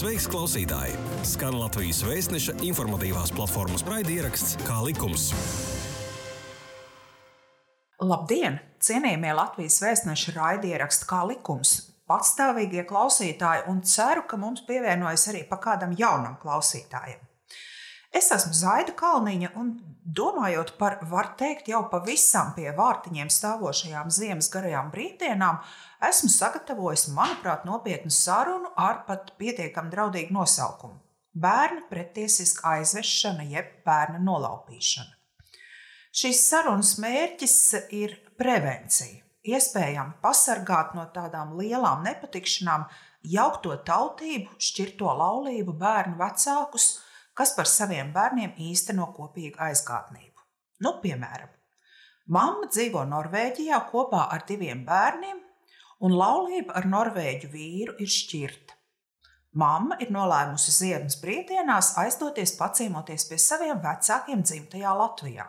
Sveiks, klausītāji! Skan Latvijas vēstneša informatīvās platformas raidieraksts Kā likums. Labdien! Cienījamie Latvijas vēstneša raidieraksti Kā likums, patstāvīgie klausītāji, un ceru, ka mums pievienojas arī pa kādam jaunam klausītājam. Es esmu Zaida Kalniņa, un domājot par, var teikt, jau pavisam pie vārtiņiem stāvošajām ziemas garajām brīvdienām, esmu sagatavojis, manuprāt, nopietnu sarunu ar pat pietiekami draudīgu nosaukumu - bērnu pretiesiska aizvešana jeb bērna nolaupīšana. Šīs sarunas mērķis ir prevencija, iespējami pasargāt no tādām lielām nepatikšanām jaukto tautību, šķirto laulību bērnu vecākus kas par saviem bērniem īsteno kopīgu aizgādnību. Nu, piemēram, mamma dzīvo Norvēģijā kopā ar diviem bērniem, un laulība ar norvēģu vīru ir šķirta. Mamma ir nolēmusi ziemas brīvdienās aizdoties paciemoties pie saviem vecākiem dzimtajā Latvijā.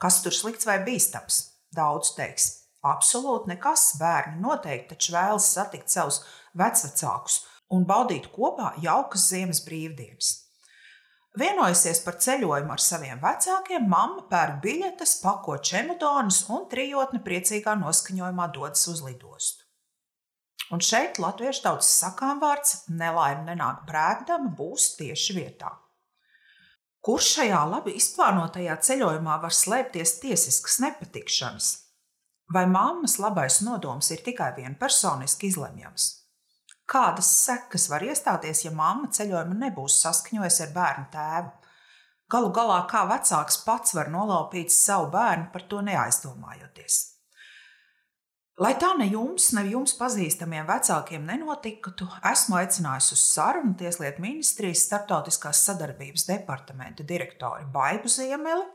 Kas tur slikts vai bīstams? Daudz teiks, absolūti nekas. Bērni noteikti taču vēlas satikt savus vecvecākus un baudīt kopā jaukas ziemas brīvdienas. Vienojusies par ceļojumu ar saviem vecākiem, mamma pērk biļetes, pako čemodānus un trijotne priecīgā noskaņojumā dodas uz lidostu. Un šeit latviešu tautas sakām vārds nelaime nenāk brēkdama būs tieši vietā. Kur šajā labi izplānotajā ceļojumā var slēpties tiesiskas nepatikšanas? Vai mammas labais nodoms ir tikai vienpersoniski izlemjams? Kādas sekas var iestāties, ja mamma ceļojumu nebūs saskaņojusi ar bērnu tēvu? Galu galā, kā vecāks pats var nolaupīt savu bērnu par to neaizdomājoties. Lai tā ne jums, ne jums pazīstamiem vecākiem nenotiktu, esmu aicinājusi uz sarunu Tieslietu ministrijas starptautiskās sadarbības departamenta direktori Baibu Ziemeli.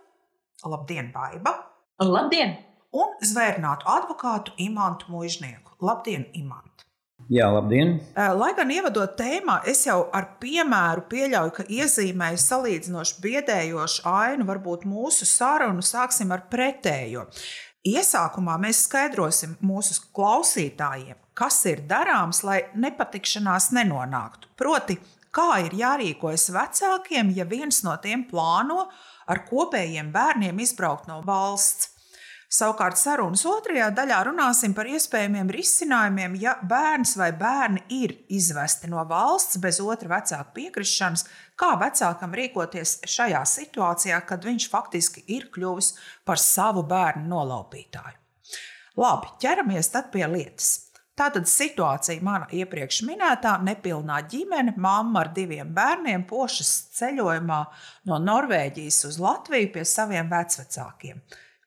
Labdien, Baiba! Labdien! Un zvērnātu advokātu Imantu Mužnieku. Labdien, Imant! Jā, labdien! Lai gan ievadot tēmā, es jau ar piemēru pieļauju, ka iezīmēju salīdzinoši biedējošu ainu, varbūt mūsu sarunu sāksim ar pretējo. Iesākumā mēs skaidrosim mūsu klausītājiem, kas ir darāms, lai nepatikšanās nenonāktu. Proti, kā ir jārīkojas vecākiem, ja viens no tiem plāno ar kopējiem bērniem izbraukt no valsts. Savukārt sarunas otrajā daļā runāsim par iespējamiem risinājumiem, ja bērns vai bērni ir izvesti no valsts bez otra vecāka piekrišanas, kā vecākam rīkoties šajā situācijā, kad viņš faktiski ir kļuvis par savu bērnu nolaupītāju. Labi, ķeramies tad pie lietas. Tātad situācija mana iepriekš minētā nepilnā ģimene, mamma ar diviem bērniem, pošas ceļojumā no Norvēģijas uz Latviju pie saviem vecvecākiem.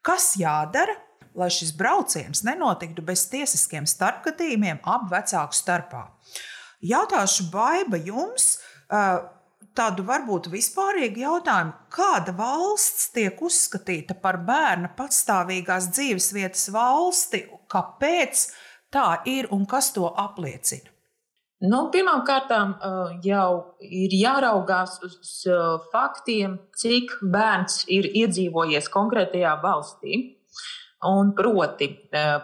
Kas jādara, lai šis brauciens nenotiktu bez tiesiskiem starpgadījumiem abu vecāku starpā? Jautāšu Baiba jums tādu varbūt vispārīgu jautājumu, kāda valsts tiek uzskatīta par bērna patstāvīgās dzīvesvietas valsti, kāpēc tā ir un kas to apliecina? Nu, Pirmkārt, jau ir jāraugās uz faktiem, cik bērns ir iedzīvojies konkrētajā valstī. Un proti,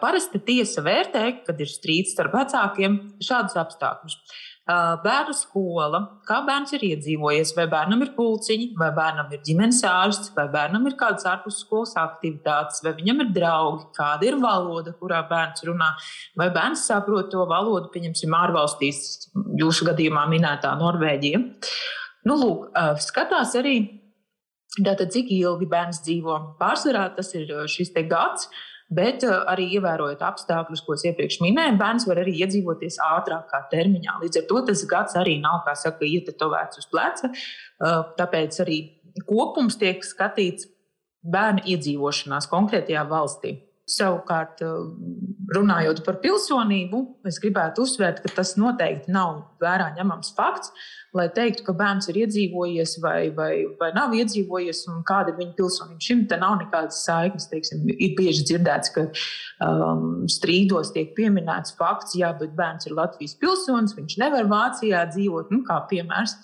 parasti tiesa vērtē, kad ir strīds starp vecākiem, šādus apstākļus bērnu skola, kā bērns ir iedzīvojies, vai bērnam ir pulciņi, vai bērnam ir ģimenes ārsts, vai bērnam ir kādas ārpusskolas aktivitātes, vai viņam ir draugi, kāda ir valoda, kurā bērns runā, vai bērns saprot to valodu, pieņemsim, ārvalstīs, jūsu gadījumā minētā Norvēģija. Nu, lūk, skatās arī, tātad, cik ilgi bērns dzīvo. Pārsvarā tas ir šis gads. Bet eh, arī ievērojot apstākļus, ko es iepriekš minēju, bērns var arī iedzīvoties ātrākā termiņā. Līdz ar to tas gads arī nav, kā saka, ietetovēts uz pleca. Eh, tāpēc arī kopums tiek skatīts bērnu iedzīvošanās konkrētajā valstī. Savukārt, eh, runājot par pilsonību, es gribētu uzsvērt, ka tas noteikti nav vērā ņemams fakts lai teiktu, ka bērns ir iedzīvojies vai, vai, vai nav iedzīvojies, un kāda ir viņa pilsonība. Šim te nav nekādas saiknes. Teiksim, ir bieži dzirdēts, ka um, strīdos tiek pieminēts fakts, jā, bet bērns ir Latvijas pilsonis, viņš nevar Vācijā dzīvot, nu, kā piemērs.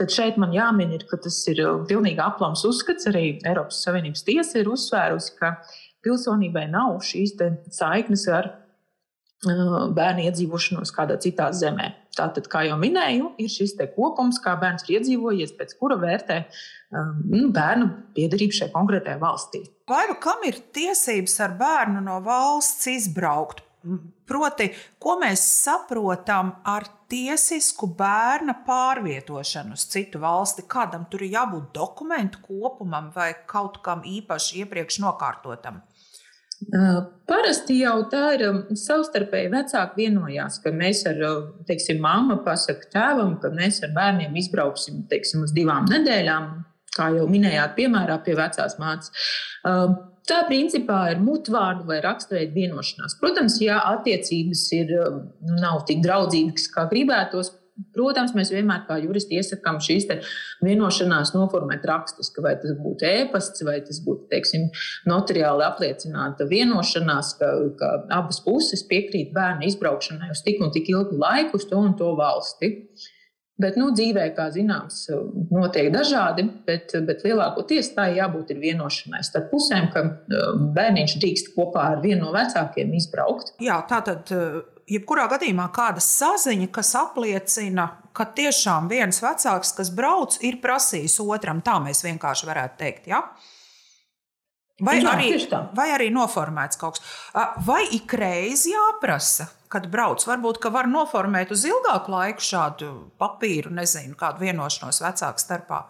Tad šeit man jāmin, ir, ka tas ir pilnīgi aplams uzskats. Arī Eiropas Savienības tiesa ir uzsvērusi, ka pilsonībai nav šīs saiknes ar uh, bērnu iedzīvošanos kādā citā zemē. Tātad, kā jau minēju, ir šis kopums, kā bērns ir iedzīvojies, pēc kura vērtē um, bērnu piedarību šai konkrētajai valstī. Vai nu kam ir tiesības ar bērnu no valsts izbraukt? Proti, ko mēs saprotam ar tiesisku bērna pārvietošanu uz citu valsti? Kādam tur ir jābūt dokumentu kopumam vai kaut kam īpaši iepriekš nokārtotam? Parasti jau tā ir savstarpēji vecāki vienojās, ka mēs ar, teiksim, mamma pasaka tēvam, ka mēs ar bērniem izbrauksim, teiksim, uz divām nedēļām, kā jau minējāt, piemērā pie vecās mātes. Tā principā ir mutvārdu vai raksturveida vienošanās. Protams, ja attiecības ir, nu, nav tik draudzīgas, kā gribētos, Protams, mēs vienmēr kā juristi iesakām šīs vienošanās noformēt rakstiski, vai tas būtu ēpasts, vai tas būtu teiksim, notariāli apliecināta vienošanās, ka, ka abas puses piekrīt bērnu izbraukšanai uz tik un tik ilgu laiku uz to un to valsti. Bet nu, dzīvē, kā zināms, notiek dažādi, bet, bet lielākoties tā jābūt vienošanai starp pusēm, ka um, bērniņš drīkst kopā ar vienu no vecākiem izbraukt. Jā, tā tad, jebkurā gadījumā, kāda saziņa, kas apliecina, ka tiešām viens vecāks, kas brauc, ir prasījis otram, tā mēs vienkārši varētu teikt. Ja? Vai, Jā, arī, vai arī noformēts kaut kas. Vai ikreiz jāprasa, kad brauc. Varbūt, ka var noformēt uz ilgāku laiku šādu papīru, nezinu, kādu vienošanos vecāku starpā.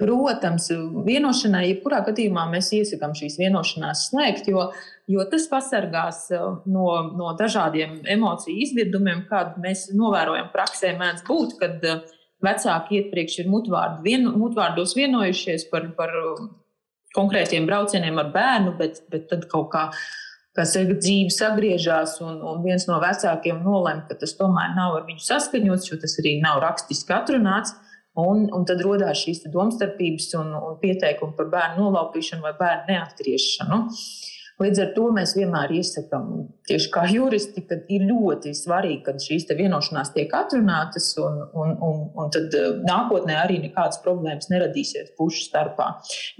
Protams, vienošanai, jebkurā gadījumā mēs iesakām šīs vienošanās slēgt, jo, jo tas pasargās uh, no, no dažādiem emociju izvirdumiem, kādi mēs novērojam praksē, mēdz būt, kad uh, vecāki iepriekš ir mutvārdu, vien, mutvārdos vienojušies par, par uh, konkrētiem braucieniem ar bērnu, bet, bet tad kaut kā kas dzīve sagriežās, un, un viens no vecākiem nolēma, ka tas tomēr nav ar viņu saskaņots, jo tas arī nav rakstiski atrunāts. Un, un tad radās šīs domstarpības un, un pieteikumi par bērnu nolaupīšanu vai bērnu neatgriešanu. Uh, Līdz ar to mēs vienmēr iesakām, tieši kā juristi, ka ir ļoti svarīgi, ka šīs vienošanās tiek atrunātas, un, un, un, un tad eh, nākotnē arī nekādas problēmas neradīsies pušu starpā.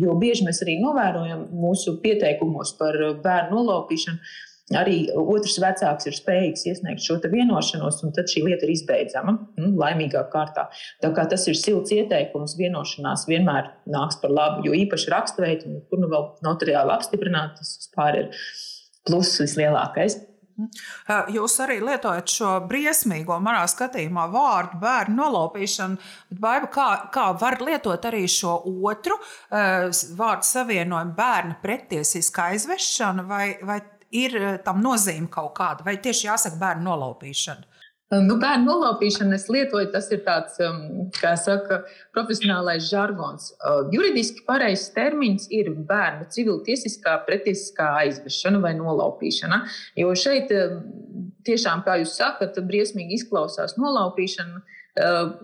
Jo bieži mēs arī novērojam mūsu pieteikumos par bērnu nolaupīšanu arī otrs vecāks ir spējīgs iesniegt šo vienošanos, un tad šī lieta ir izbeidzama nu, laimīgā kārtā. Tā kā tas ir silts ieteikums, vienošanās vienmēr nāks par labu, jo īpaši raksturveidu, kur nu vēl notariāli apstiprināt, tas vispār ir pluss vislielākais. Jūs arī lietojat šo briesmīgo, manā skatījumā, vārdu bērnu nolaupīšanu, baiba, kā, kā var lietot arī šo otru vārdu savienojumu bērnu pretiesiska aizvešana, vai, vai ir eh, tam nozīme kaut kāda, vai tieši jāsaka bērnu nolaupīšana? Nu, bērnu nolaupīšana, es lietoju, tas ir tāds, um, kā saka, profesionālais žargons. Uh, juridiski pareizs termins ir bērnu civiltiesiskā pretiesiskā aizvešana vai nolaupīšana. Jo šeit tiešām, kā jūs sakat, briesmīgi izklausās nolaupīšana.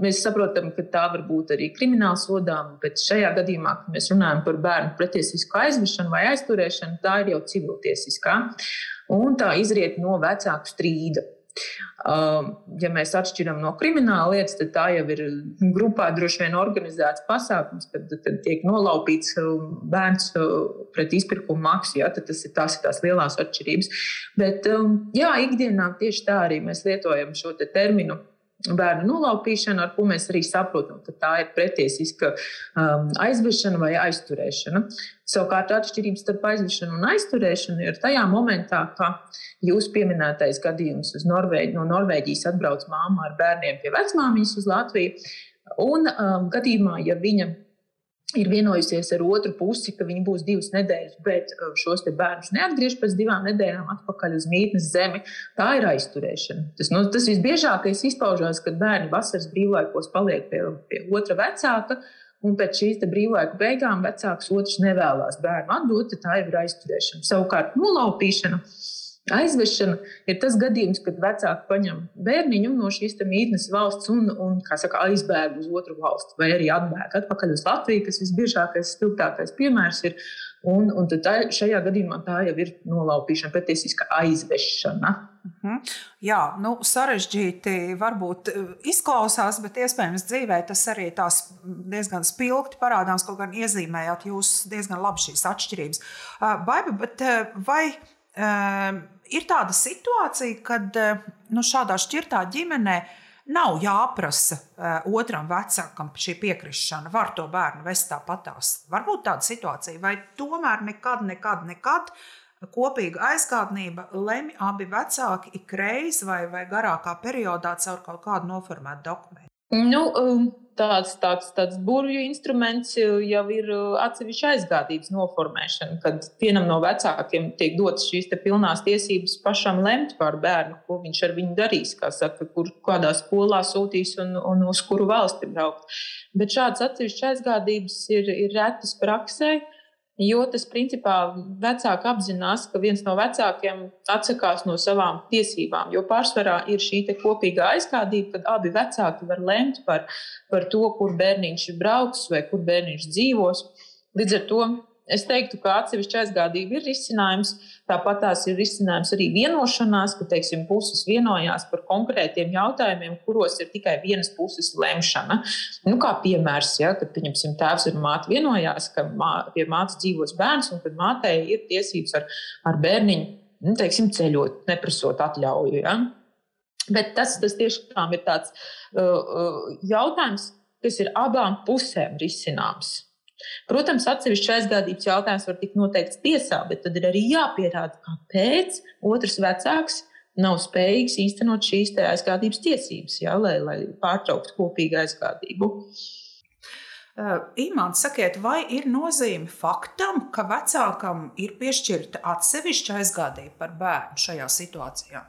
Mēs saprotam, ka tā var būt arī krimināla sodāma, bet šajā gadījumā, kad mēs runājam par bērnu pretiesisku aizvešanu vai aizturēšanu, tā ir jau civiltiesiskā. Un tā izriet no vecāku strīda. Ja mēs atšķiram no krimināla lietas, tad tā jau ir grupā droši vien organizēts pasākums, kad, kad tiek nolaupīts bērns pret izpirkumu maksu. Ja, tas ir tās, tās lielās atšķirības. Bet jā, ikdienā tieši tā arī mēs lietojam šo te terminu bērnu nolaupīšana, ar ko mēs arī saprotam, ka tā ir pretiesiska um, aizvešana vai aizturēšana. Savukārt atšķirības starp aizvešanu un aizturēšanu ir tajā momentā, ka jūs pieminētais gadījums Norvēģi, no Norvēģijas atbrauc māma ar bērniem pie vecmāmiņas uz Latviju. Un um, gadījumā, ja viņa ir vienojusies ar otru pusi, ka viņi būs divas nedēļas, bet uh, šos bērnus neatgriež pēc divām nedēļām atpakaļ uz mītnes zemi. Tā ir aizturēšana. Tas, nu, tas visbiežākais izpaužās, kad bērni vasaras brīvlaikos paliek pie, pie otra vecāka. Un pēc šīs brīvlaika beigām vecāks otrs nevēlas bērnu atdot, tā jau ir aizturēšana. Savukārt, nolaupīšana Aizvešana ir tas gadījums, kad vecāki paņem bērniņu no šīs mītnes valsts un, un saka, aizbēg uz otru valsti, vai arī atbēg atpakaļ uz Latviju, kas visbiežākais, spilgtākais piemērs ir. Un, un tā, šajā gadījumā tā jau ir nolaupīšana, patiesiska aizvešana. Mhm. -huh. Jā, nu, sarežģīti varbūt e, izklausās, bet iespējams dzīvē tas arī tās diezgan spilgti parādās, kaut gan iezīmējāt jūs diezgan labi šīs atšķirības. Baiba, bet vai ir tāda situācija, kad nu, šādā šķirtā ģimenē nav jāprasa uh, otram vecākam šī piekrišana. Var to bērnu vest tāpatās. Varbūt tāda situācija, vai tomēr nekad, nekad, nekad kopīga aizgādnība lemj abi vecāki ik reiz vai, vai garākā periodā caur kaut kādu noformētu dokumentu. Nu, um tāds, tāds, tāds burvju instruments jau ir uh, atsevišķa aizgādības noformēšana, kad vienam no vecākiem tiek dotas šīs pilnās tiesības pašam lemt par bērnu, ko viņš ar viņu darīs, kā saka, kur, kādā skolā sūtīs un, un uz kuru valsti braukt. Bet šādas atsevišķas aizgādības ir, ir retas praksē. Jo tas principā vecāki apzinās, ka viens no vecākiem atsakās no savām tiesībām. Jo pārsvarā ir šī kopīgā aizkādība, kad abi vecāki var lemt par, par to, kur bērniņš brauks vai kur bērniņš dzīvos. Līdz ar to Es teiktu, ka atsevišķa aizgādība ir risinājums. Tāpat tās ir risinājums arī vienošanās, ka teiksim, puses vienojās par konkrētiem jautājumiem, kuros ir tikai vienas puses lemšana. Nu, kā piemērs, ja, kad pieņemsim, tēvs un māte vienojās, ka mā, pie mātes dzīvos bērns un kad mātei ir tiesības ar, ar bērniņu nu, teiksim, ceļot, neprasot atļauju. Ja. Bet tas, tas tiešām ir tāds uh, uh, jautājums, kas ir abām pusēm risināms. Protams, atsevišķi aizgādības jautājums var tikt noteikts tiesā, bet tad ir arī jāpierāda, kāpēc otrs vecāks nav spējīgs īstenot šīs aizgādības tiesības, jā, lai, lai pārtrauktu kopīgu aizgādību. Imants, sakiet, vai ir nozīme faktam, ka vecākam ir piešķirta atsevišķa aizgādība par bērnu šajā situācijā?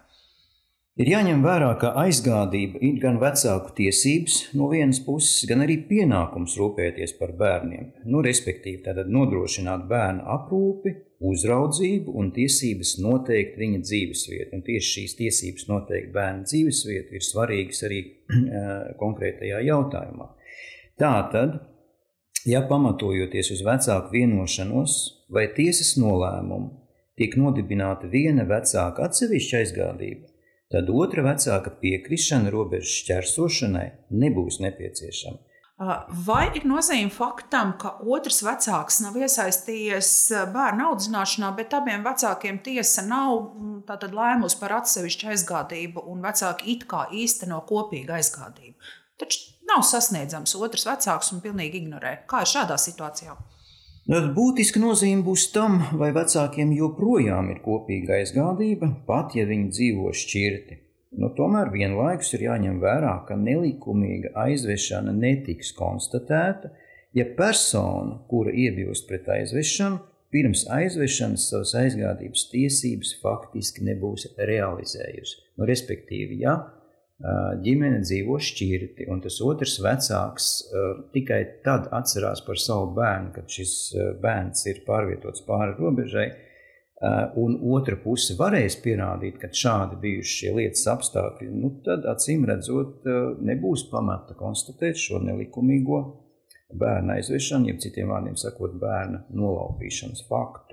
Ir jāņem vērā, ka aizgādība ir gan vecāku tiesības no vienas puses, gan arī pienākums rūpēties par bērniem. Nu, respektīvi, tātad nodrošināt bērnu aprūpi, uzraudzību un tiesības noteikt viņa dzīvesvietu. Un tieši šīs tiesības noteikt bērnu dzīvesvietu ir svarīgas arī konkrētajā jautājumā. Tātad, ja pamatojoties uz vecāku vienošanos vai tiesas nolēmumu, tiek nodibināta viena vecāka atsevišķa aizgādība, tad otra vecāka piekrišana robežu šķērsošanai nebūs nepieciešama. Vai ir nozīme faktam, ka otrs vecāks nav iesaistījies bērnu audzināšanā, bet abiem vecākiem tiesa nav lēmusi par atsevišķu aizgādību, un vecāki it kā īsteno kopīgu aizgādību? Taču nav sasniedzams otrs vecāks un pilnīgi ignorē. Kā ir šādā situācijā? Tad būtiska nozīme būs tam, vai vecākiem joprojām ir kopīga aizgādība, pat ja viņi dzīvo šķirti. Nu, tomēr vienlaikus ir jāņem vērā, ka nelikumīga aizvešana netiks konstatēta, ja persona, kura iebilst pret aizvešanu, pirms aizvešanas savas aizgādības tiesības faktiski nebūs realizējusi. Nu, respektīvi, ja ģimene dzīvo šķirti, un tas otrs vecāks tikai tad atcerās par savu bērnu, kad šis bērns ir pārvietots pāri robežai, un otra puse varēs pierādīt, ka šādi bijuši šie lietas apstākļi, nu, tad acīm redzot, nebūs pamata konstatēt šo nelikumīgo bērnu aizvešanu, jeb citiem vārdiem sakot, bērna nolaupīšanas faktu.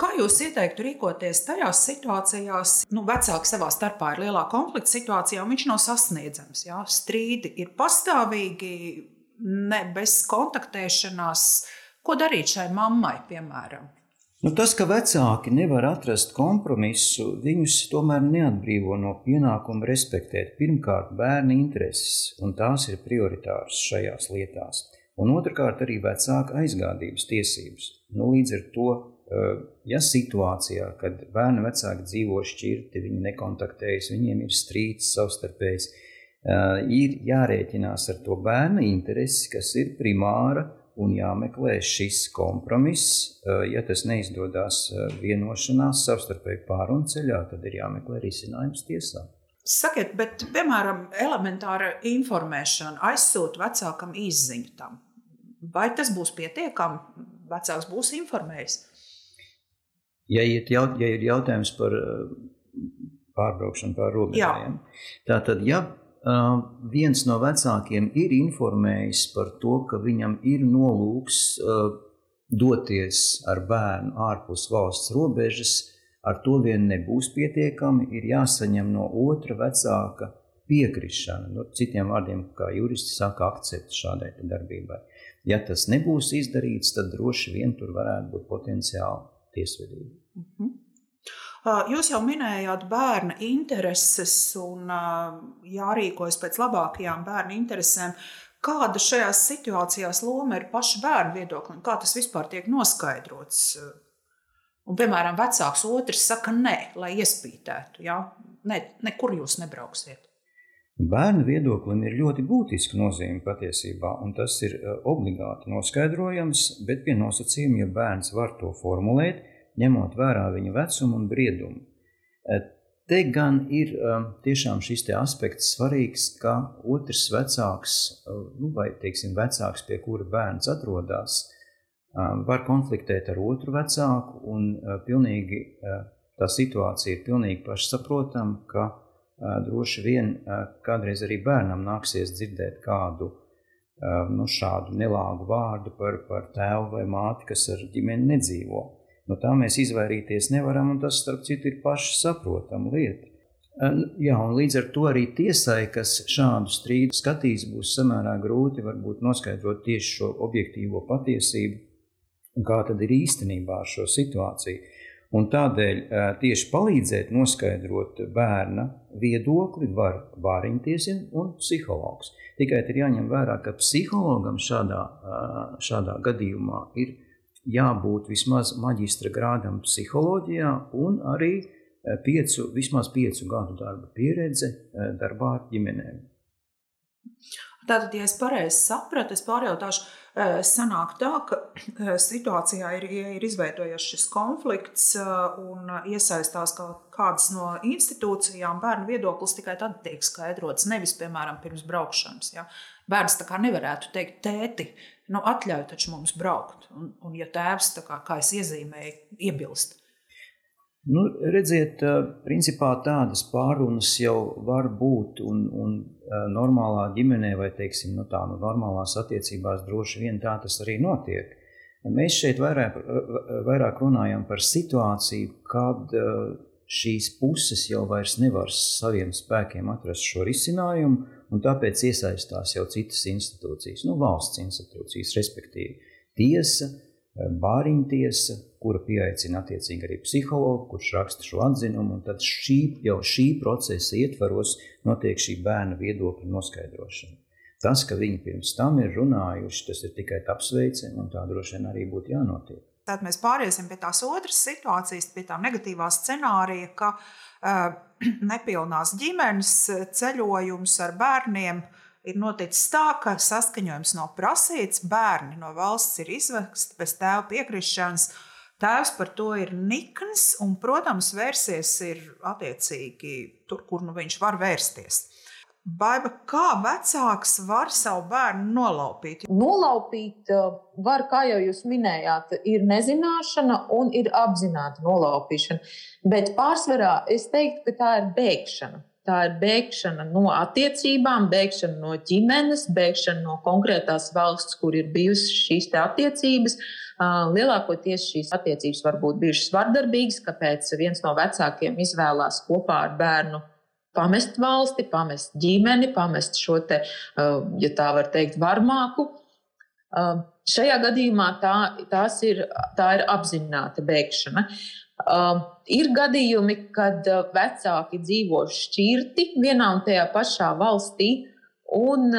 Kā jūs ieteiktu rīkoties tajās situācijās, nu, vecāki savā starpā ir lielā konflikta situācijā, un viņš nav sasniedzams? Jā? Strīdi ir pastāvīgi, ne bez kontaktēšanās. Ko darīt šai mammai, piemēram? Nu, tas, ka vecāki nevar atrast kompromisu, viņus tomēr neatbrīvo no pienākuma respektēt pirmkārt bērnu intereses, un tās ir prioritāras šajās lietās, un otrkārt arī vecāka aizgādības tiesības. Nu, līdz ar to ja situācijā, kad bērni vecāki dzīvo šķirti, viņi nekontaktējas, viņiem ir strīds savstarpējs, eh, ir jārēķinās ar to bērna interesi, kas ir primāra un jāmeklē šis kompromiss. Eh, ja tas neizdodas vienošanās savstarpēji pārunu ceļā, tad ir jāmeklē risinājums tiesā. Sakiet, bet, piemēram, elementāra informēšana aizsūta vecākam izziņu tam. Vai tas būs pietiekami? Vecāks būs informējis. Ja, jaut, ja ir jautājums par uh, pārbraukšanu pār robežām, tad, ja uh, viens no vecākiem ir informējis par to, ka viņam ir nolūks uh, doties ar bērnu ārpus valsts robežas, ar to vien nebūs pietiekami. Ir jāsaņem no otra vecāka piekrišana. Nu, citiem vārdiem, kā juristi saka, akcepts šādai darbībai. Ja tas nebūs izdarīts, tad droši vien tur varētu būt potenciāli tiesvedību. Uh -huh. Jūs jau minējāt bērna intereses un jārīkojas pēc labākajām bērna interesēm. Kāda šajās situācijās loma ir paša bērna viedokļa un kā tas vispār tiek noskaidrots? Un, piemēram, vecāks otrs saka, nē, lai iespītētu. Ja? Ne, nekur jūs nebrauksiet. Bērnu viedoklim ir ļoti būtiska nozīme patiesībā, un tas ir obligāti noskaidrojams, bet pie nosacījuma, ja bērns var to formulēt, ņemot vērā viņa vecumu un briedumu. E, te gan ir e, tiešām šis aspekts svarīgs, ka otrs vecāks, e, nu, vai teiksim, vecāks, pie kura bērns atrodas, var konfliktēt ar otru vecāku, un pilnīgi, tā situācija ir pilnīgi pašsaprotama, droši vien kādreiz arī bērnam nāksies dzirdēt kādu nu, šādu nelāgu vārdu par, par tēvu vai māti, kas ar ģimeni nedzīvo. No tā mēs izvairīties nevaram, un tas, starp citu, ir pašsaprotama lieta. Jā, un līdz ar to arī tiesai, kas šādu strīdu skatīs, būs samērā grūti noskaidrot tieši šo objektīvo patiesību, kā tad ir īstenībā ar šo situāciju. Un tādēļ tieši palīdzēt noskaidrot bērna viedokli var vāriņtiesina un psihologs. Tikai ir jāņem vērā, ka psihologam šādā, šādā gadījumā ir jābūt vismaz maģistra grādam psiholoģijā un arī piecu, vismaz piecu gadu darba pieredze darbā ar ģimenēm. Tātad, ja es pareizi sapratu, es pārjautāšu, sanāk tā, ka situācijā ir, ir izveidojies šis konflikts un iesaistās kādas no institūcijām, bērnu viedoklis tikai tad tiek skaidrots, nevis, piemēram, pirms braukšanas. Ja? Bērns tā kā nevarētu teikt, tēti, nu, atļauj taču mums braukt. Un, un ja tēvs, kā, kā es iezīmēju, iebilst. Nu, redziet, principā tādas pārunas jau var būt, un, un normālā ģimenē, vai teiksim, nu, tā, nu, normālās attiecībās droši vien tā tas arī notiek. Mēs šeit vairāk, vairāk runājam par situāciju, kad šīs puses jau vairs nevar saviem spēkiem atrast šo risinājumu, un tāpēc iesaistās jau citas institūcijas, nu, valsts institūcijas, respektīvi tiesa, bāriņu tiesa, kura pieaicina attiecīgi arī psihologu, kurš raksta šo atzinumu, tad šī, jau šī procesa ietvaros notiek šī bērna viedokļa noskaidrošana. Tas, ka viņi pirms tam ir runājuši, tas ir tikai apsveicami, un tā droši vien arī būtu jānotiek. Tad mēs pāriesim pie tās otras situācijas, pie tā negatīvā scenārija, ka uh, nepilnās ģimenes ceļojums ar bērniem ir noticis tā, ka saskaņojums nav prasīts, bērni no valsts ir izvesti bez tēva piekrišanas. Tēvs par to ir nikns, un, protams, vērsies ir attiecīgi tur, kur nu viņš var vērsties. Baiba, kā vecāks var savu bērnu nolaupīt? Nolaupīt uh, var, kā jau jūs minējāt, ir nezināšana un ir apzināta nolaupīšana. Bet pārsvarā es teiktu, ka tā ir bēgšana. Tā ir bēgšana no attiecībām, bēgšana no ģimenes, bēgšana no konkrētās valsts, kur ir bijušas šīs attiecības. Lielākoties šīs attiecības var būt bijušas vardarbīgas, kāpēc viens no vecākiem izvēlās kopā ar bērnu pamest valsti, pamest ģimeni, pamest šo te, ja tā var teikt, varmāku. Šajā gadījumā tā, ir, tā ir apzināta bēgšana. Uh, ir gadījumi, kad vecāki dzīvo šķirti vienā un tajā pašā valstī, un,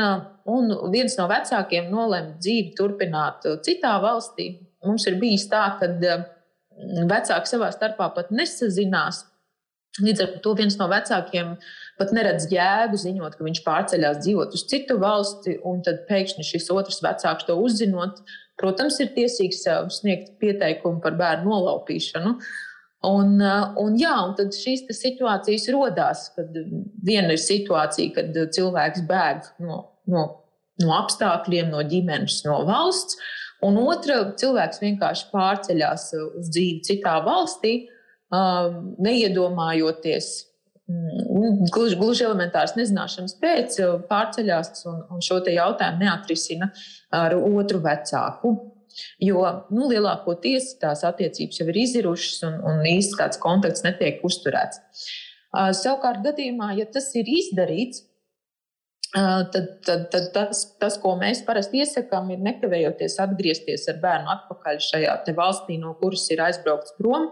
un viens no vecākiem nolēma dzīvi turpināt citā valstī. Mums ir bijis tā, ka vecāki savā starpā pat nesazinās, Līdz ar to viens no vecākiem pat neredz jēgu ziņot, ka viņš pārceļās dzīvot uz citu valsti, un tad pēkšņi šis otrs vecāks to uzzinot, protams, ir tiesīgs sniegt pieteikumu par bērnu nolaupīšanu. Un, un, jā, un tad šīs situācijas radās, kad viena ir situācija, kad cilvēks bēg no, no, no apstākļiem, no ģimenes, no valsts, un otra cilvēks vienkārši pārceļās uz dzīvi citā valstī Um, neiedomājoties, mm, gluži, gluži elementāras nezināšanas pēc, pārceļās un, un šo jautājumu neatrisina ar otru vecāku. Jo nu, lielākoties tās attiecības jau ir izirušas un, un īsti kāds kontakts netiek uzturēts. Uh, savukārt, gadījumā, ja tas ir izdarīts, uh, tad, tad, tad tas, tas, ko mēs parasti iesakām, ir nekavējoties atgriezties ar bērnu atpakaļ šajā valstī, no kuras ir aizbraukts prom,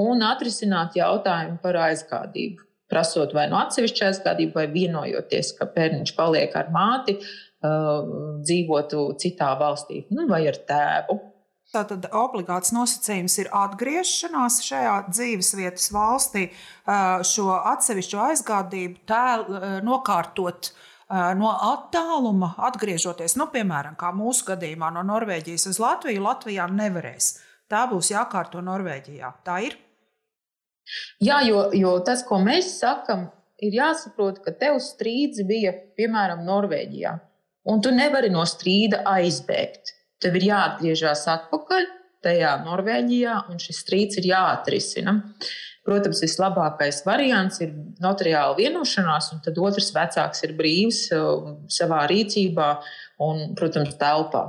un atrisināt jautājumu par aizgādību. Prasot vai no atsevišķa aizgādību, vai vienojoties, ka bērniņš paliek ar māti, dzīvotu citā valstī, nu, vai ar tēvu. Tātad obligāts nosacījums ir atgriešanās šajā dzīvesvietas valstī, šo atsevišķo aizgādību tēlu nokārtot no attāluma, atgriežoties, nu, piemēram, kā mūsu gadījumā no Norvēģijas uz Latviju, Latvijā nevarēs. Tā būs jākārto Norvēģijā. Tā ir. Jā, jo, jo tas, ko mēs sakām, ir jāsaprot, ka tev strīds bija piemēram Norvēģijā, un tu nevari no strīda aizbēgt tev ir jāatgriežas atpakaļ tajā Norvēģijā, un šis strīds ir jāatrisina. Protams, vislabākais variants ir notariāla vienošanās, un tad otrs vecāks ir brīvs uh, savā rīcībā un, protams, telpā.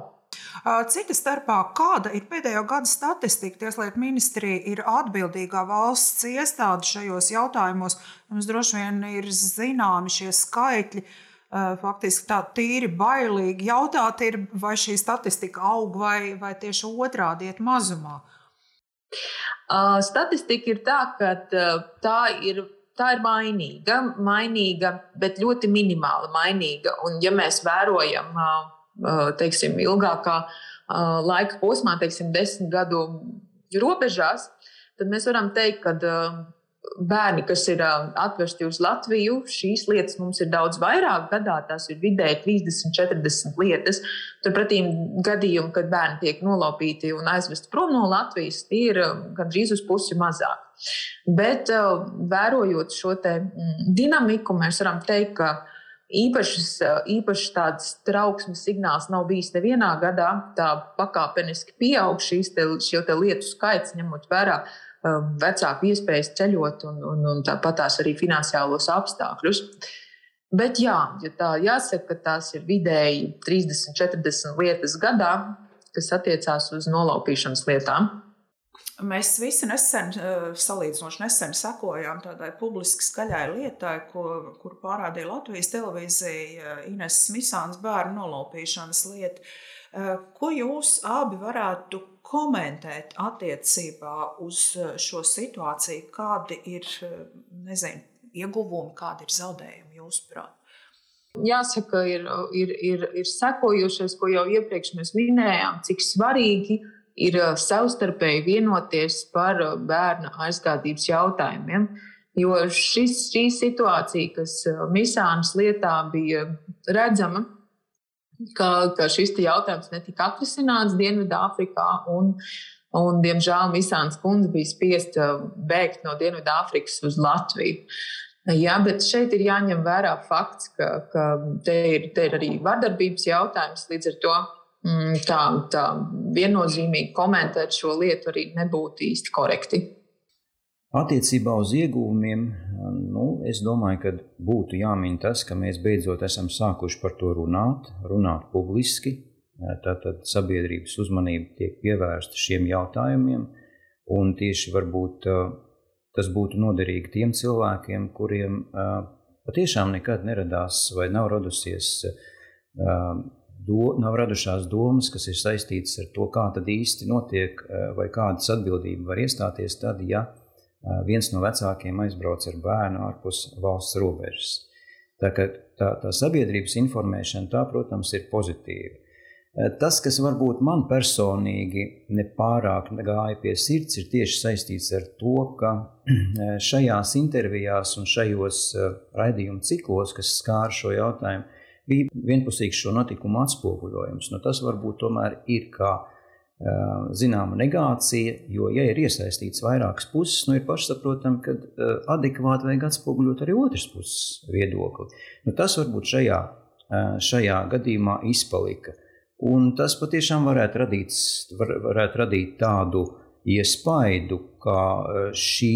Cita starpā, kāda ir pēdējo gadu statistika? Tieslietu ministrija ir atbildīgā valsts iestāde šajos jautājumos. Mums droši vien ir zināmi šie skaitļi. Uh, faktiski tā tīri bailīgi jautāt, ir, vai šī statistika aug vai, vai tieši otrādi iet mazumā. Uh, statistika ir tā, ka tā ir tā ir mainīga, mainīga, bet ļoti minimāli mainīga. Un, ja mēs vērojam, teiksim, ilgākā laika posmā, teiksim, desmit gadu robežās, tad mēs varam teikt, ka bērni, kas ir atvesti uz Latviju, šīs lietas mums ir daudz vairāk gadā. Tās ir vidēji 30, 40 lietas. Turpretī gadījumi, kad bērni tiek nolaupīti un aizvesti prom no Latvijas, tie ir gandrīz uz pusi mazāk. Bet vērojot šo dinamiku, mēs varam teikt, ka īpašs, īpašs tāds trauksmes signāls nav bijis nevienā gadā. Tā pakāpeniski pieaug šīs te, te lietu skaits, ņemot vērā Um, vecāku iespējas ceļot un, un, un tāpat tās arī finansiālos apstākļus. Bet jā, ja tā jāsaka, ka tās ir vidēji 30, 40 lietas gadā, kas attiecās uz nolaupīšanas lietām. Mēs visi nesen, uh, salīdzinoši nesen sekojām tādai publiski skaļai lietai, ko, kur pārādīja Latvijas televīzija uh, Ines Misāns bērnu nolaupīšanas lieta. Uh, ko jūs abi varētu komentēt attiecībā uz eh, šo situāciju, kādi ir eh, nezinu, ieguvumi, kādi ir zaudējumi jūsuprāt? Jāsaka, ir, ir, ir, ir sekojošais, ko jau iepriekš mēs minējām, cik svarīgi ir eh, savstarpēji vienoties par bērnu aizgādības jautājumiem. Jo šis, šī situācija, kas Misānas lietā bija redzama, ka, ka šis jautājums netika atrisināts Dienvidāfrikā. Un, un, diemžēl Misāns kundze bija spiesta bēgt no Dienvidāfrikas uz Latviju. Jā, bet šeit ir jāņem vērā fakts, ka, ka te, ir, te ir arī vardarbības jautājums. Līdz ar to mm, tā, tā viennozīmīgi komentēt šo lietu arī nebūtu īsti korekti. Attiecībā uz iegūmiem, nu, es domāju, ka būtu jāmin tas, ka mēs beidzot esam sākuši par to runāt, runāt publiski. Tātad sabiedrības uzmanība tiek pievērsta šiem jautājumiem, un tieši varbūt tas būtu noderīgi tiem cilvēkiem, kuriem patiešām nekad neradās vai nav radusies, do, nav radušās domas, kas ir saistītas ar to, kā tad īsti notiek vai kādas atbildība var iestāties tad, ja viens no vecākiem aizbrauc ar bērnu ārpus valsts robežas. Tā, tā, tā sabiedrības informēšana, tā, protams, ir pozitīva. Tas, kas varbūt man personīgi nepārāk gāja pie sirds, ir tieši saistīts ar to, ka šajās intervijās un šajos raidījumu ciklos, kas skāra šo jautājumu, bija vienpusīgs šo notikumu atspoguļojums. Nu, tas varbūt tomēr ir kā zināma negācija, jo, ja ir iesaistīts vairākas puses, nu ir pašsaprotami, ka adekvāti vajag atspoguļot arī otras puses viedokli. Nu, tas varbūt šajā, šajā gadījumā izpalika. Un tas patiešām varētu radīt, var, varētu radīt tādu iespaidu, ka šī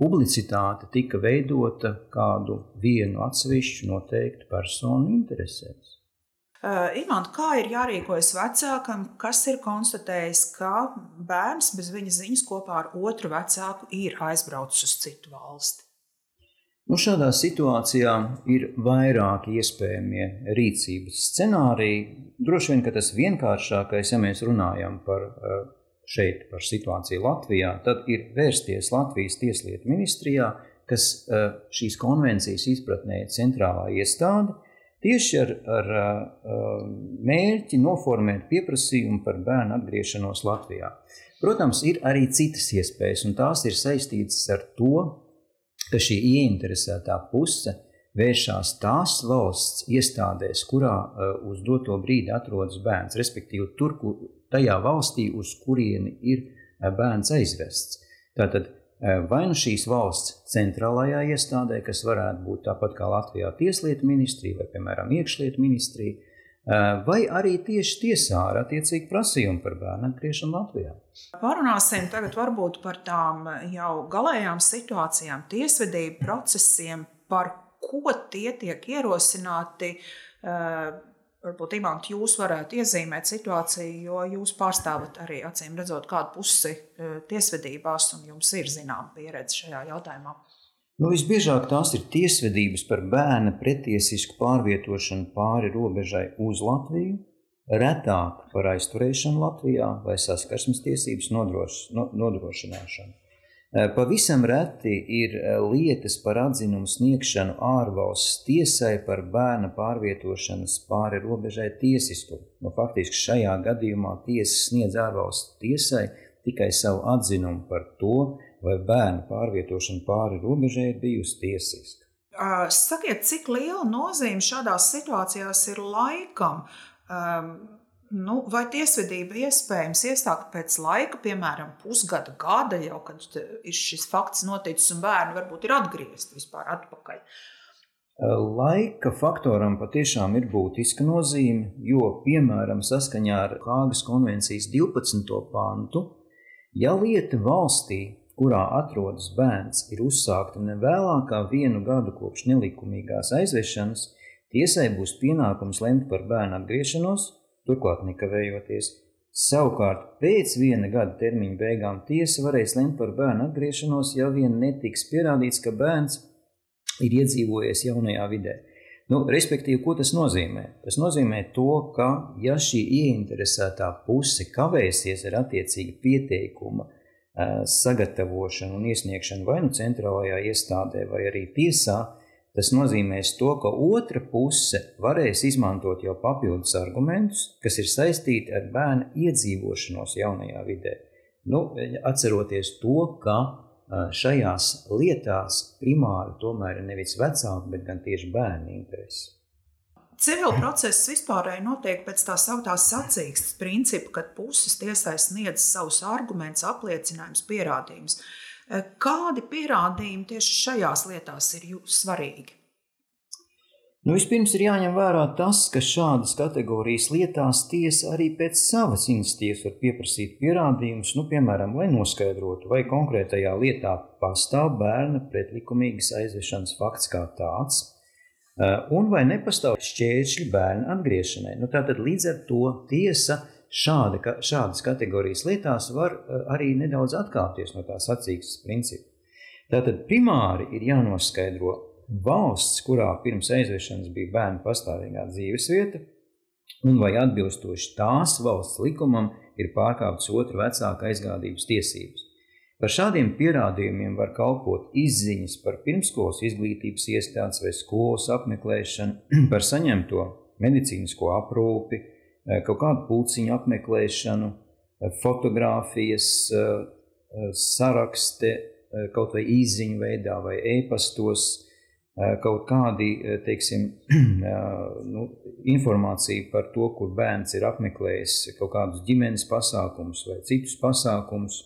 publicitāte tika veidota kādu vienu atsevišķu noteiktu personu interesēs. Uh, Imants, kā ir jārīkojas vecākam, kas ir konstatējis, ka bērns bez viņa ziņas kopā ar otru vecāku ir aizbraucis uz citu valsti? Nu, šādā situācijā ir vairāki iespējamie rīcības scenāriji. Droši vien, tas vienkāršākais, ja mēs runājam par šeit par situāciju Latvijā, tad ir vērsties Latvijas Tieslietu ministrijā, kas šīs konvencijas izpratnē ir centrālā iestāde, tieši ar, ar mērķi noformēt pieprasījumu par bērnu atgriešanos Latvijā. Protams, ir arī citas iespējas, un tās ir saistītas ar to, ka šī ieinteresētā puse vēršās tās valsts iestādēs, kurā uz doto brīdi atrodas bērns, respektīvi tur, kur, tajā valstī, uz kurieni ir bērns aizvests. Tātad vai nu šīs valsts centrālajā iestādē, kas varētu būt tāpat kā Latvijā Tieslietu ministrija vai, piemēram, Iekšlietu ministrija, vai arī tieši tiesā ar attiecīgu prasījumu par bērnu atgriešanu Latvijā. Parunāsim tagad varbūt par tām jau galējām situācijām, tiesvedību procesiem, par ko tie tiek ierosināti. Varbūt Imants, jūs varētu iezīmēt situāciju, jo jūs pārstāvat arī acīm redzot kādu pusi tiesvedībās, un jums ir zināma pieredze šajā jautājumā. Nu, visbiežāk tās ir tiesvedības par bērna pretiesisku pārvietošanu pāri robežai uz Latviju, retāk par aizturēšanu Latvijā vai saskarsmes tiesības nodroš, nodrošināšanu. Eh, pavisam reti ir eh, lietas par atzinumu sniegšanu ārvalsts tiesai par bērna pārvietošanas pāri robežai tiesiskumu. Nu, faktiski šajā gadījumā tiesa sniedz ārvalsts tiesai tikai savu atzinumu par to, vai bērna pārvietošana pāri robežai ir bijusi tiesiska. Sakiet, cik liela nozīme šādās situācijās ir laikam? Um, Nu, vai tiesvedība iespējams iestākt pēc laika, piemēram, pusgada, gada jau, kad ir šis fakts noticis un bērni varbūt ir atgriezti vispār atpakaļ? Laika faktoram patiešām ir būtiska nozīme, jo, piemēram, saskaņā ar Hāgas konvencijas 12. pantu, ja lieta valstī, kurā atrodas bērns, ir uzsākta ne vēlākā vienu gadu kopš nelikumīgās aizvešanas, tiesai būs pienākums lemt par bērnu atgriešanos turklāt nekavējoties. Savukārt, pēc viena gada termiņa beigām tiesa varēs lemt par bērnu atgriešanos, ja vien netiks pierādīts, ka bērns ir iedzīvojies jaunajā vidē. Nu, respektīvi, ko tas nozīmē? Tas nozīmē to, ka, ja šī ieinteresētā puse kavēsies ar attiecīgu pieteikumu sagatavošanu un iesniegšanu vai nu centrālajā iestādē, vai arī tiesā, Tas nozīmēs to, ka otra puse varēs izmantot jau papildus argumentus, kas ir saistīti ar bērnu iedzīvošanos jaunajā vidē. Nu, atceroties to, ka šajās lietās primāri tomēr ir nevis vecāku, bet gan tieši bērnu interesi. Civil process vispārēji notiek pēc tā sauktās sacīkstes principa, kad puses tiesai sniedz savus argumentus, apliecinājumus, pierādījumus. Kādi pierādījumi tieši šajās lietās ir svarīgi? Nu, vispirms ir jāņem vērā tas, ka šādas kategorijas lietās tiesa arī pēc savas iniciatīvas var pieprasīt pierādījumus, nu, piemēram, lai noskaidrotu, vai konkrētajā lietā pastāv bērna pretlikumīgas aizvešanas fakts kā tāds, un vai nepastāv šķēršļi bērna atgriešanai. Nu, tātad līdz ar to tiesa šāda, šādas kategorijas lietās var eh, arī nedaudz atkāpties no tās sacīkstes principa. Tātad primāri ir jānoskaidro valsts, kurā pirms aizvešanas bija bērnu pastāvīgā dzīvesvieta, un vai atbilstoši tās valsts likumam ir pārkāptas otra vecāka aizgādības tiesības. Par šādiem pierādījumiem var kalpot izziņas par pirmskolas izglītības iestādes vai skolas apmeklēšanu, par saņemto medicīnisko aprūpi, kaut kādu pulciņu apmeklēšanu, eh, fotografijas, eh, sarakste, kaut vai īziņu veidā vai e-pastos, kaut kādi, teiksim, nu, informācija par to, kur bērns ir apmeklējis kaut kādus ģimenes pasākumus vai citus pasākumus.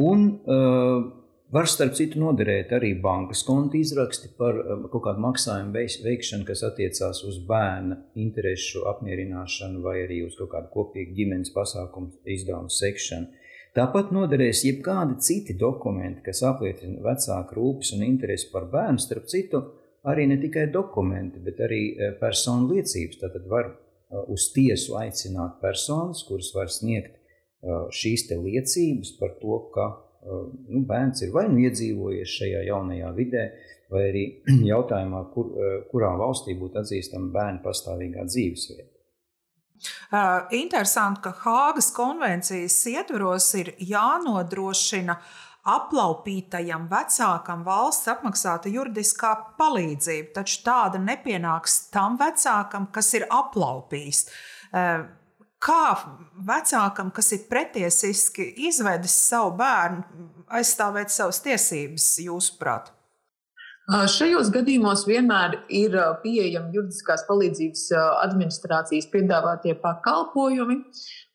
Un uh, Var starp citu noderēt arī bankas konta izraksti par um, kaut kādu maksājumu veikšanu, kas attiecās uz bērna interesu apmierināšanu vai arī uz kaut kādu kopīgu ģimenes pasākumu izdevumu sekšanu. Tāpat noderēs jebkādi citi dokumenti, kas apliecina vecāku rūpes un interesi par bērnu. Starp citu, arī ne tikai dokumenti, bet arī eh, personu liecības. Tad var eh, uz tiesu aicināt personas, kuras var sniegt eh, šīs liecības par to, ka nu, bērns ir vai nu iedzīvojies šajā jaunajā vidē, vai arī jautājumā, kur, kurā valstī būtu atzīstama bērna pastāvīgā dzīvesvieta. Interesanti, ka Hāgas konvencijas ietvaros ir jānodrošina aplaupītajam vecākam valsts apmaksāta juridiskā palīdzība, taču tāda nepienāks tam vecākam, kas ir aplaupījis. Kā vecākam, kas ir pretiesiski izvedis savu bērnu, aizstāvēt savas tiesības, jūsuprāt? Šajos gadījumos vienmēr ir pieejami juridiskās palīdzības administrācijas piedāvātie pakalpojumi.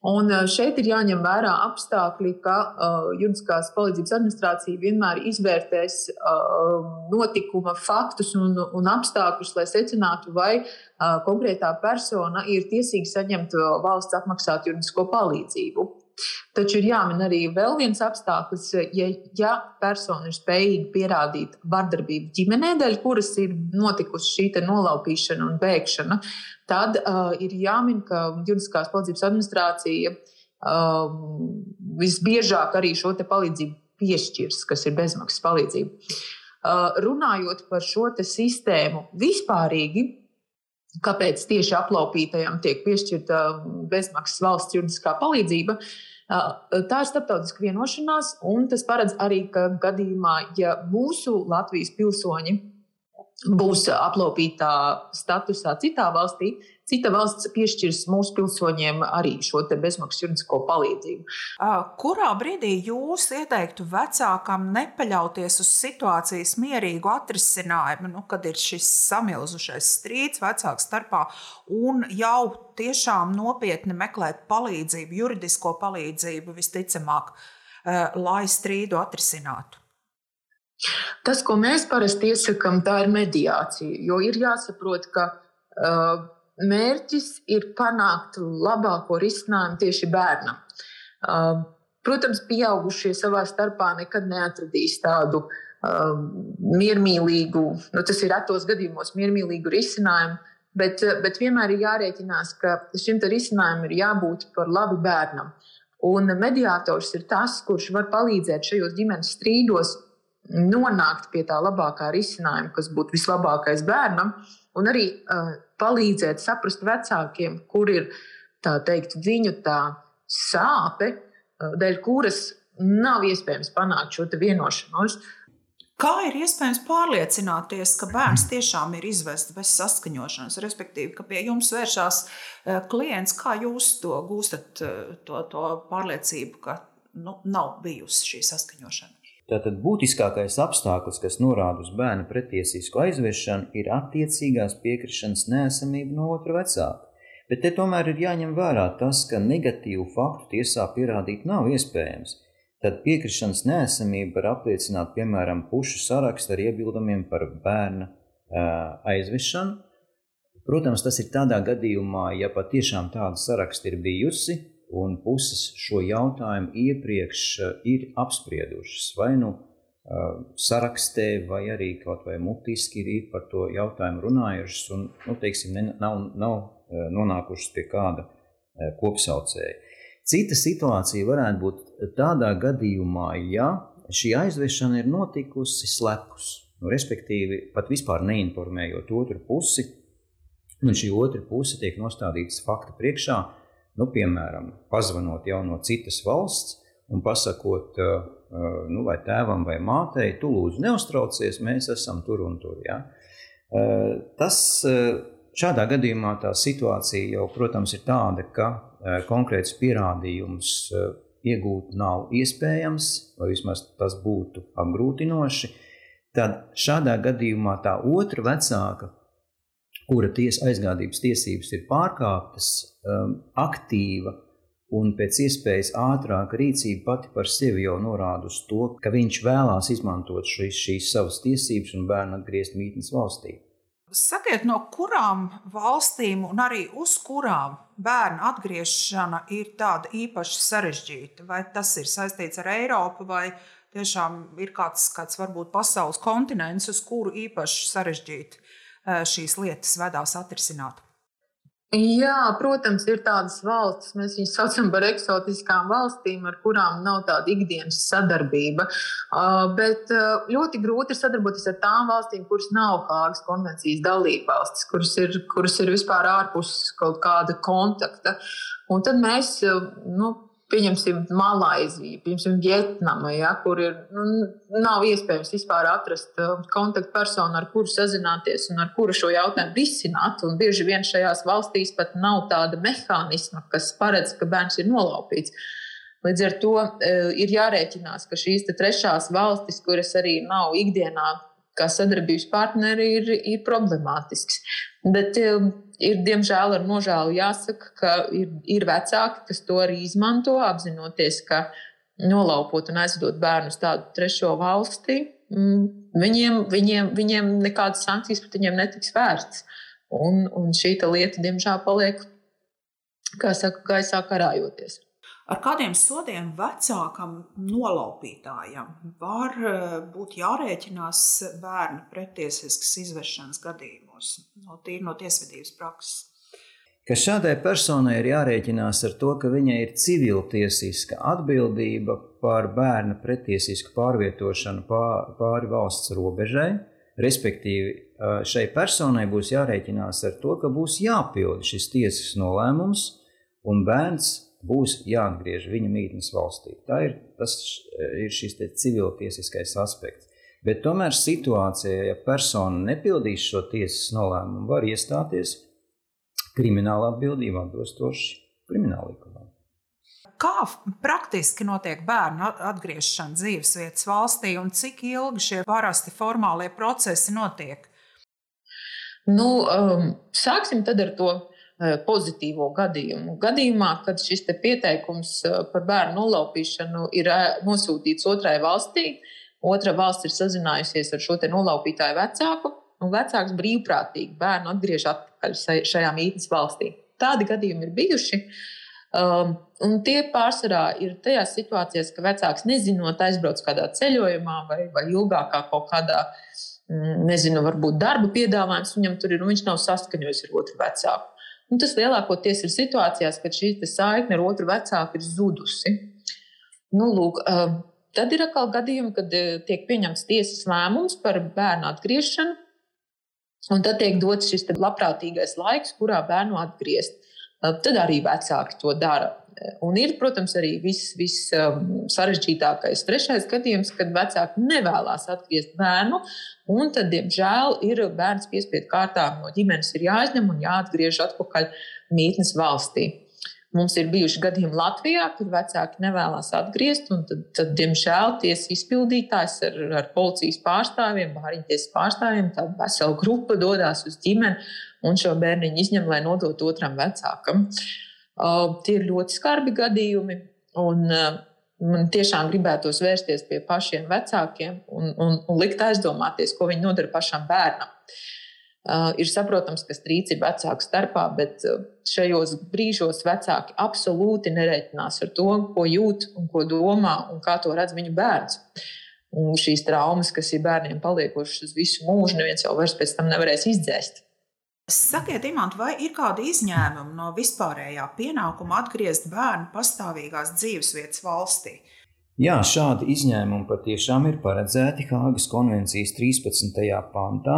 Un šeit ir jāņem vērā apstākļi, ka uh, juridiskās palīdzības administrācija vienmēr izvērtēs uh, notikuma faktus un, un apstākļus, lai secinātu, vai uh, konkrētā persona ir tiesīga saņemt valsts apmaksātu juridisko palīdzību. Taču ir jāmin arī vēl viens apstākļus, ja, ja persona ir spējīga pierādīt vardarbību ģimenē, dēļ kuras ir notikusi šī nolaupīšana un bēgšana, tad uh, ir jāmin, ka juridiskās palīdzības administrācija uh, visbiežāk arī šo palīdzību piešķirs, kas ir bezmaksas palīdzība. Uh, runājot par šo sistēmu vispārīgi, kāpēc tieši aplaupītajam tiek piešķirta bezmaksas valsts juridiskā palīdzība. Tā ir starptautiska vienošanās, un tas paredz arī, ka gadījumā, ja mūsu Latvijas pilsoņi būs aplaupītā statusā citā valstī, cita valsts piešķirs mūsu pilsoņiem arī šo bezmaksas juridisko palīdzību. Kurā brīdī jūs ieteiktu vecākam nepaļauties uz situācijas mierīgu atrisinājumu, nu, kad ir šis samilzušais strīds vecāku starpā, un jau tiešām nopietni meklēt palīdzību, juridisko palīdzību visticamāk, lai strīdu atrisinātu? Tas, ko mēs parasti iesakām, tā ir mediācija. Jo ir jāsaprot, ka uh, mērķis ir panākt labāko risinājumu tieši bērnam. Protams, pieaugušie savā starpā nekad neatradīs tādu miermīlīgu, nu, tas ir retos gadījumos miermīlīgu risinājumu, bet, bet vienmēr ir jārēķinās, ka šim risinājumam ir jābūt par labu bērnam. Un mediātors ir tas, kurš var palīdzēt šajos ģimenes strīdos nonākt pie tā labākā risinājuma, kas būtu vislabākais bērnam, un arī uh, palīdzēt saprast vecākiem, kur ir tā teikt, viņu tā sāpe, uh, dēļ kuras nav iespējams panākt šo vienošanos. Kā ir iespējams pārliecināties, ka bērns tiešām ir izvests bez saskaņošanas, respektīvi, ka pie jums vēršās klients, kā jūs to gūstat, to, to pārliecību, ka nu, nav bijusi šī saskaņošana? Tātad būtiskākais apstākļus, kas norāda uz bērna pretiesisku aizvešanu, ir attiecīgās piekrišanas nēsamība no otra vecāka. Bet te tomēr ir jāņem vērā tas, ka negatīvu faktu tiesā pierādīt nav iespējams. Tad piekrišanas nēsamība var apliecināt piemēram pušu sarakstu ar iebildumiem par bērna aizvešanu. Protams, tas ir tādā gadījumā, ja patiešām tāda saraksta ir bijusi, un puses šo jautājumu iepriekš eh, ir apspriedušas. Vai nu eh, sarakstē, vai arī kaut vai mutiski ir par to jautājumu runājušas, un nu, teiksim, nav, nav eh, nonākušas pie kāda kopsaucēja. Cita situācija varētu būt tādā gadījumā, ja šī aizvešana ir notikusi slepus, nu, respektīvi pat vispār neinformējot otru pusi, un šī otra puse tiek nostādītas fakta priekšā, Nu, piemēram, pazvanot jau no citas valsts un pasakot, nu, vai tēvam vai mātei, tu lūdzu neuztraucies, mēs esam tur un tur. Ja? Tas šādā gadījumā tā situācija jau, protams, ir tāda, ka konkrēts pierādījums iegūt nav iespējams, vai vismaz tas būtu apgrūtinoši. Tad šādā gadījumā tā otra vecāka kura ties, aizgādības tiesības ir pārkāptas, um, aktīva un pēc iespējas ātrāka rīcība pati par sevi jau norāda uz to, ka viņš vēlās izmantot šīs, šīs savas tiesības un bērnu atgriezt mītnes valstī. Sakiet, no kurām valstīm un arī uz kurām bērnu atgriešana ir tāda īpaši sarežģīta? Vai tas ir saistīts ar Eiropu, vai tiešām ir kāds, kāds varbūt pasaules kontinents, uz kuru īpaši sarežģīti šīs lietas vedās atrisināt? Jā, protams, ir tādas valstis, mēs viņus saucam par eksotiskām valstīm, ar kurām nav tāda ikdienas sadarbība. Bet ļoti grūti ir sadarboties ar tām valstīm, kuras nav Hāgas konvencijas dalībvalstis, kuras ir, kuras ir vispār ārpus kaut kāda kontakta. Un tad mēs nu, pieņemsim Malaiziju, pieņemsim Vietnamu, ja, kur ir, nu, nav iespējams vispār atrast uh, kontaktpersonu, ar kuru sazināties un ar kuru šo jautājumu risināt. Un bieži vien šajās valstīs pat nav tāda mehānisma, kas paredz, ka bērns ir nolaupīts. Līdz ar to uh, ir jārēķinās, ka šīs trešās valstis, kuras arī nav ikdienā kā sadarbības partneri, ir, ir problemātisks. Bet uh, ir diemžēl ar nožēlu jāsaka, ka ir, ir vecāki, kas to arī izmanto, apzinoties, ka nolaupot un aizvedot bērnu uz tādu trešo valsti, mm, viņiem, viņiem, viņiem nekādas sankcijas pret viņiem netiks vērsts. Un, un šī lieta, diemžēl, paliek, kā saka, gaisā karājoties. Ar kādiem sodiem vecākam nolaupītājam var eh, būt jārēķinās bērnu pretiesiskas izvešanas gadījumos, no tīri no tiesvedības prakses? Ka šādai personai ir jārēķinās ar to, ka viņai ir civiltiesiska atbildība par bērna pretiesisku pārvietošanu pāri valsts robežai, respektīvi šai personai būs jārēķinās ar to, ka būs jāpilda šis tiesas nolēmums, un bērns būs jāatgriež viņa mītnes valstī. Tā ir, tas ir šis civiltiesiskais aspekts. Bet tomēr situācijā, ja persona nepildīs šo tiesas nolēmumu, var iestāties krimināla atbildība atbilstoši krimināla likumam. Kā praktiski notiek bērnu atgriešana dzīvesvietas valstī un cik ilgi šie parasti formālie procesi notiek? Nu, um, sāksim tad ar to pozitīvo gadījumu. Gadījumā, kad šis pieteikums eh, par bērnu nolaupīšanu ir eh, nosūtīts otrai valstī, otra valsts ir sazinājusies ar šo nolaupītāju vecāku, un vecāks brīvprātīgi bērnu atgriež atpakaļ šajā mītnes valstī. Tādi gadījumi ir bijuši. Um, un tie pārsvarā ir tajās situācijās, ka vecāks nezinot, aizbrauc kādā ceļojumā vai, vai ilgākā kaut kādā, mm, nezinu, varbūt darba piedāvājums viņam tur ir, un viņš nav saskaņojis ar otru vecāku. Un tas lielākoties ir situācijās, kad šī saikne ar otru vecāku ir zudusi. Nu, lūk, tad ir atkal gadījumi, kad tiek pieņemts tiesas lēmums par bērnu atgriešanu, un tad tiek dots šis labprātīgais laiks, kurā bērnu atgriezt. Tad arī vecāki to dara. Un ir, protams, arī viss vis, um, sarežģītākais trešais gadījums, kad vecāki nevēlas atgriezt bērnu, un tad, diemžēl, ir bērns piespiedu kārtā no ģimenes jāizņem un jāatgriež atpakaļ mītnes valstī. Mums ir bijuši gadījumi Latvijā, kad vecāki nevēlas atgriezt, un tad, tad diemžēl, tiesas izpildītājs ar, ar policijas pārstāvjiem, bāriņtiesas pārstāvjiem, tāda vesela grupa dodas uz ģimeni un šo bērniņu izņem, lai nodotu otram vecākam. Uh, tie ir ļoti skarbi gadījumi. Un, Man tiešām gribētos vērsties pie pašiem vecākiem un, un, un likt aizdomāties, ko viņi nodara pašam bērnam. Uh, ir saprotams, ka strīds ir vecāku starpā, bet šajos brīžos vecāki absolūti nereiķinās ar to, ko jūt un ko domā un kā to redz viņu bērns. Un šīs traumas, kas ir bērniem paliekošas uz visu mūžu, neviens jau vairs pēc tam nevarēs izdzēst. Sakiet, Imants, vai ir kādi izņēmumi no vispārējā pienākuma atgriezt bērnu pastāvīgās dzīvesvietas valstī? Jā, šādi izņēmumi patiešām ir paredzēti Hāgas konvencijas 13. pantā,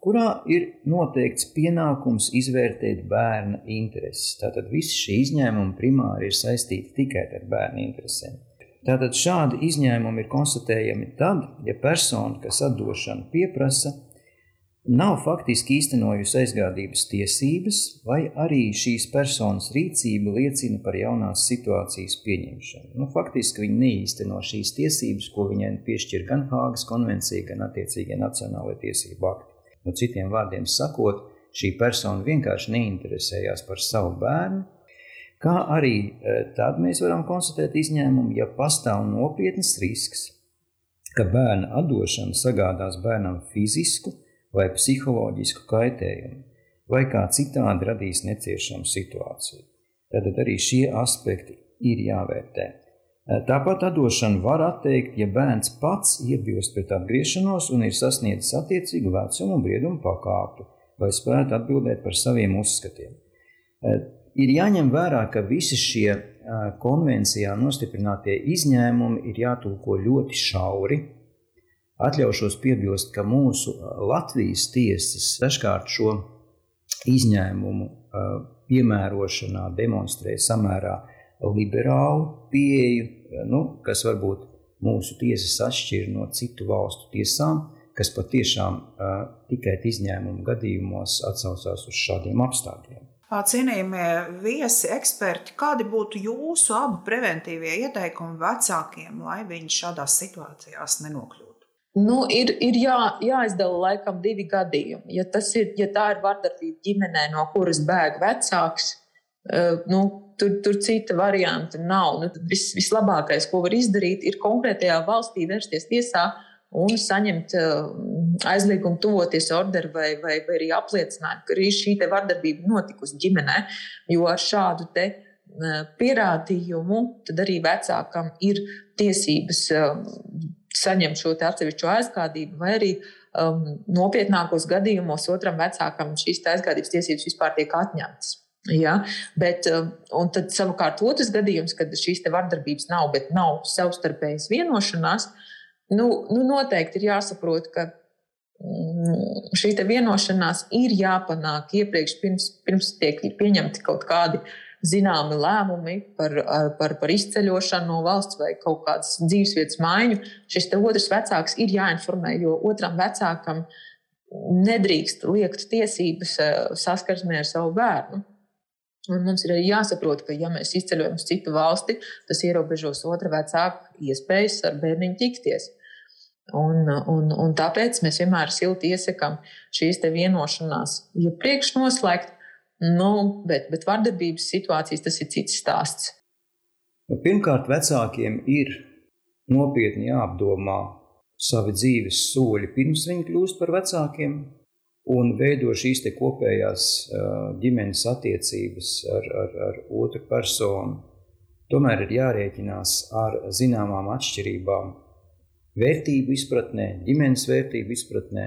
kurā ir noteikts pienākums izvērtēt bērna intereses. Tātad visi šie izņēmumi primāri ir saistīti tikai ar bērnu interesēm. Tātad šādi izņēmumi ir konstatējami tad, ja persona, kas atdošanu pieprasa, nav faktiski īstenojusi aizgādības tiesības, vai arī šīs personas rīcība liecina par jaunās situācijas pieņemšanu. Nu, faktiski viņi neīsteno šīs tiesības, ko viņai piešķir gan Hāgas konvencija, gan attiecīgie nacionālajie tiesību akti. Nu, citiem vārdiem sakot, šī persona vienkārši neinteresējās par savu bērnu, kā arī e, tad mēs varam konstatēt izņēmumu, ja pastāv nopietnas risks, ka bērna atdošana sagādās bērnam fizisku, vai psiholoģisku kaitējumu, vai kā citādi radīs neciešamu situāciju. Tad arī šie aspekti ir jāvērtē. Tāpat atdošanu var atteikt, ja bērns pats iebilst pret atgriešanos un ir sasniedzis attiecīgu vecumu un briedumu pakāpi, lai spētu atbildēt par saviem uzskatiem. Ir jāņem vērā, ka visi šie konvencijā nostiprinātie izņēmumi ir jātulko ļoti šauri. Atļaušos piebilst, ka mūsu Latvijas tiesas dažkārt šo izņēmumu piemērošanā demonstrē samērā liberālu pieeju, nu, kas varbūt mūsu tiesas atšķir no citu valstu tiesām, kas patiešām tikai izņēmumu gadījumos atsaucās uz šādiem apstākļiem. Cienījamie viesi, eksperti, kādi būtu jūsu abu preventīvie ieteikumi vecākiem, lai viņi šādās situācijās nenokļūtu? Nu, ir ir jā, jāizdala laikam divi gadījumi. Ja, ir, ja tā ir vardarbība ģimenē, no kuras bēg vecāks, nu, tur, tur cita varianta nav. Nu, vis, vislabākais, ko var izdarīt, ir konkrētajā valstī vērsties tiesā un saņemt aizliegumu tuvoties orderu vai, vai, vai arī apliecinājumu, ka arī šī vardarbība notikusi ģimenē. Jo ar šādu te pierādījumu tad arī vecākam ir tiesības saņemt šo atsevišķo aizkādību, vai arī um, nopietnākos gadījumos otram vecākam šīs aizkādības tiesības vispār tiek atņemtas. Ja? Bet, um, tad savukārt otrs gadījums, kad šīs vardarbības nav, bet nav savstarpējas vienošanās, nu, nu noteikti ir jāsaprot, ka mm, šī vienošanās ir jāpanāk iepriekš, pirms, pirms tiek pieņemti kaut kādi zināmi lēmumi par, par, par izceļošanu no valsts vai kaut kādas dzīvesvietas maiņu. Šis otrs vecāks ir jāinformē, jo otram vecākam nedrīkst liekt tiesības eh, saskarsmē ar savu bērnu. Un mums ir arī jāsaprot, ka, ja mēs izceļojam uz citu valsti, tas ierobežos otra vecāka iespējas ar bērniņu tikties. Un, un, un tāpēc mēs vienmēr silti iesakām šīs vienošanās iepriekš ja noslēgt, nu, bet, bet vardarbības situācijas tas ir cits stāsts. Nu, pirmkārt, vecākiem ir nopietni jāapdomā savi dzīves soļi pirms viņi kļūst par vecākiem, un veido šīs kopējās ģimenes attiecības ar, ar, ar otru personu. Tomēr ir jārēķinās ar zināmām atšķirībām vērtību izpratnē, ģimenes vērtību izpratnē,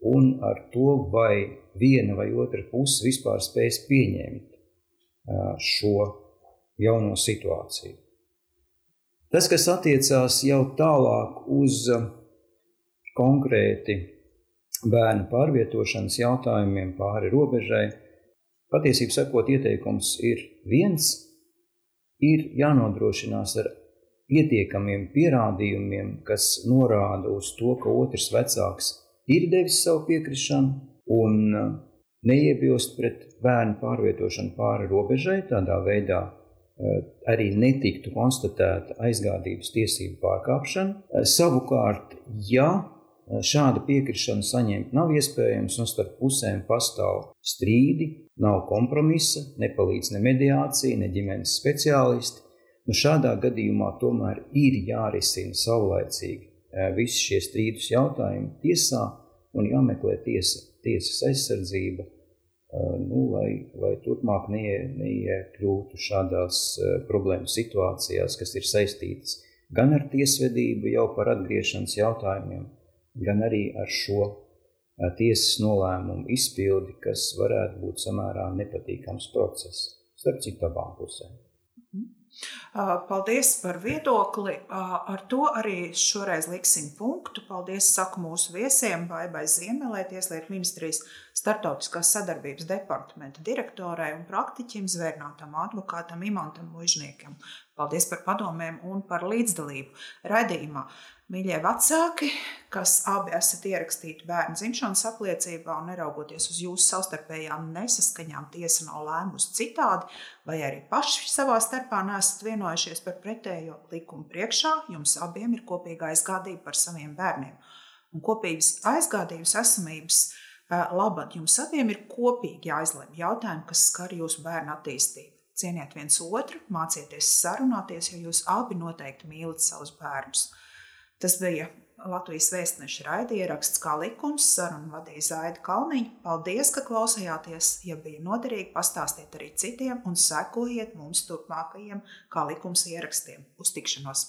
un ar to, vai viena vai otra puse vispār spēs pieņemt šo jauno situāciju. Tas, kas attiecās jau tālāk uz konkrēti bērnu pārvietošanas jautājumiem pāri robežai. Patiesībā sakot, ieteikums ir viens - ir jānodrošinās ar pietiekamiem pierādījumiem, kas norāda uz to, ka otrs vecāks ir devis savu piekrišanu un uh, neiebilst pret bērnu pārvietošanu pāri robežai. Tādā veidā uh, arī netiktu konstatēta aizgādības tiesību pārkāpšana. Uh, savukārt, ja Šādu piekrišanu saņemt nav iespējams, un starp pusēm pastāv strīdi, nav kompromisa, nepalīdz ne mediācija, ne ģimenes speciālisti. Nu, šādā gadījumā tomēr ir jārisina saulēcīgi e, visi šie strīdus jautājumi tiesā un jāmeklē tiesa, tiesas aizsardzība, e, nu, lai, lai turpmāk neie, neiekļūtu šādās e, problēmu situācijās, kas ir saistītas gan ar tiesvedību jau par atgriešanas jautājumiem, gan arī ar šo tiesas nolēmumu izpildi, kas varētu būt samērā nepatīkams process starp citu abām pusēm. Paldies par viedokli. Ar to arī šoreiz liksim punktu. Paldies saku mūsu viesiem, Baibai Ziemelē, Tieslietu ministrijas startautiskās sadarbības departamenta direktorai un praktiķim, zvērnātam advokātam Imantam Mužniekam. Paldies par padomiem un par līdzdalību raidījumā. Mīļie vecāki, kas abi esat ierakstīti bērnu dzimšanas apliecībā un neraugoties uz jūsu savstarpējām nesaskaņām, tiesa nav lēmusi citādi, vai arī paši savā starpā nesat vienojušies par pretējo likumu priekšā, jums abiem ir kopīga aizgādība par saviem bērniem. Un kopīgas aizgādības esamības labad jums abiem ir kopīgi jāizlemj jautājumi, kas skar jūsu bērnu attīstību. Cieniet viens otru, mācieties sarunāties, jo jūs abi noteikti mīlat savus bērnus. Tas bija Latvijas vēstneša raidieraksts kā likums, sarunu vadīja Zaida Kalniņa. Paldies, ka klausījāties! Ja bija noderīgi, pastāstiet arī citiem un sekojiet mums turpmākajiem kā likums ierakstiem. Uz tikšanos!